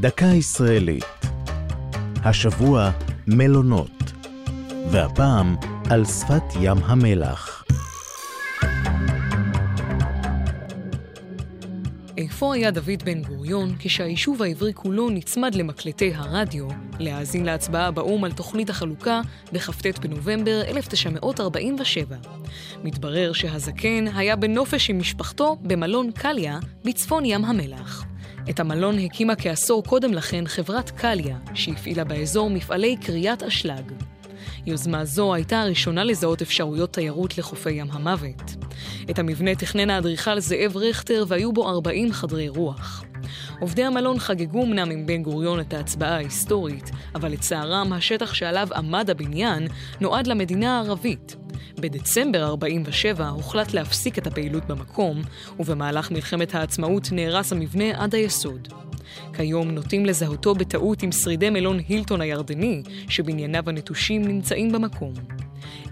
דקה ישראלית. השבוע מלונות, והפעם על שפת ים המלח. איפה היה דוד בן גוריון כשהיישוב העברי כולו נצמד למקלטי הרדיו להאזין להצבעה באו"ם על תוכנית החלוקה בכ"ט בנובמבר 1947? מתברר שהזקן היה בנופש עם משפחתו במלון קליה בצפון ים המלח. את המלון הקימה כעשור קודם לכן חברת קליה, שהפעילה באזור מפעלי כריית אשלג. יוזמה זו הייתה הראשונה לזהות אפשרויות תיירות לחופי ים המוות. את המבנה תכנן האדריכל זאב רכטר והיו בו 40 חדרי רוח. עובדי המלון חגגו אמנם עם בן גוריון את ההצבעה ההיסטורית, אבל לצערם השטח שעליו עמד הבניין נועד למדינה הערבית. בדצמבר 47 הוחלט להפסיק את הפעילות במקום, ובמהלך מלחמת העצמאות נהרס המבנה עד היסוד. כיום נוטים לזהותו בטעות עם שרידי מלון הילטון הירדני, שבנייניו הנטושים נמצאים במקום.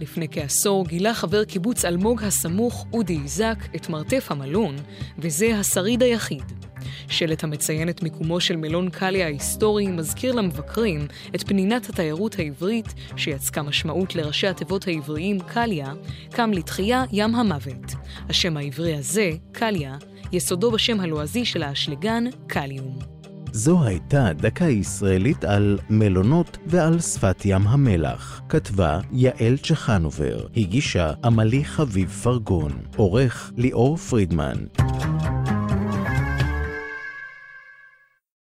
לפני כעשור גילה חבר קיבוץ אלמוג הסמוך, אודי איזק, את מרתף המלון, וזה השריד היחיד. שלט המציין את מיקומו של מלון קליה ההיסטורי מזכיר למבקרים את פנינת התיירות העברית, שיצקה משמעות לראשי התיבות העבריים קליה, קם לתחייה ים המוות. השם העברי הזה, קליה, יסודו בשם הלועזי של האשלגן, קליום. זו הייתה דקה ישראלית על מלונות ועל שפת ים המלח. כתבה יעל צ'חנובר, הגישה עמלי חביב פרגון, עורך ליאור פרידמן.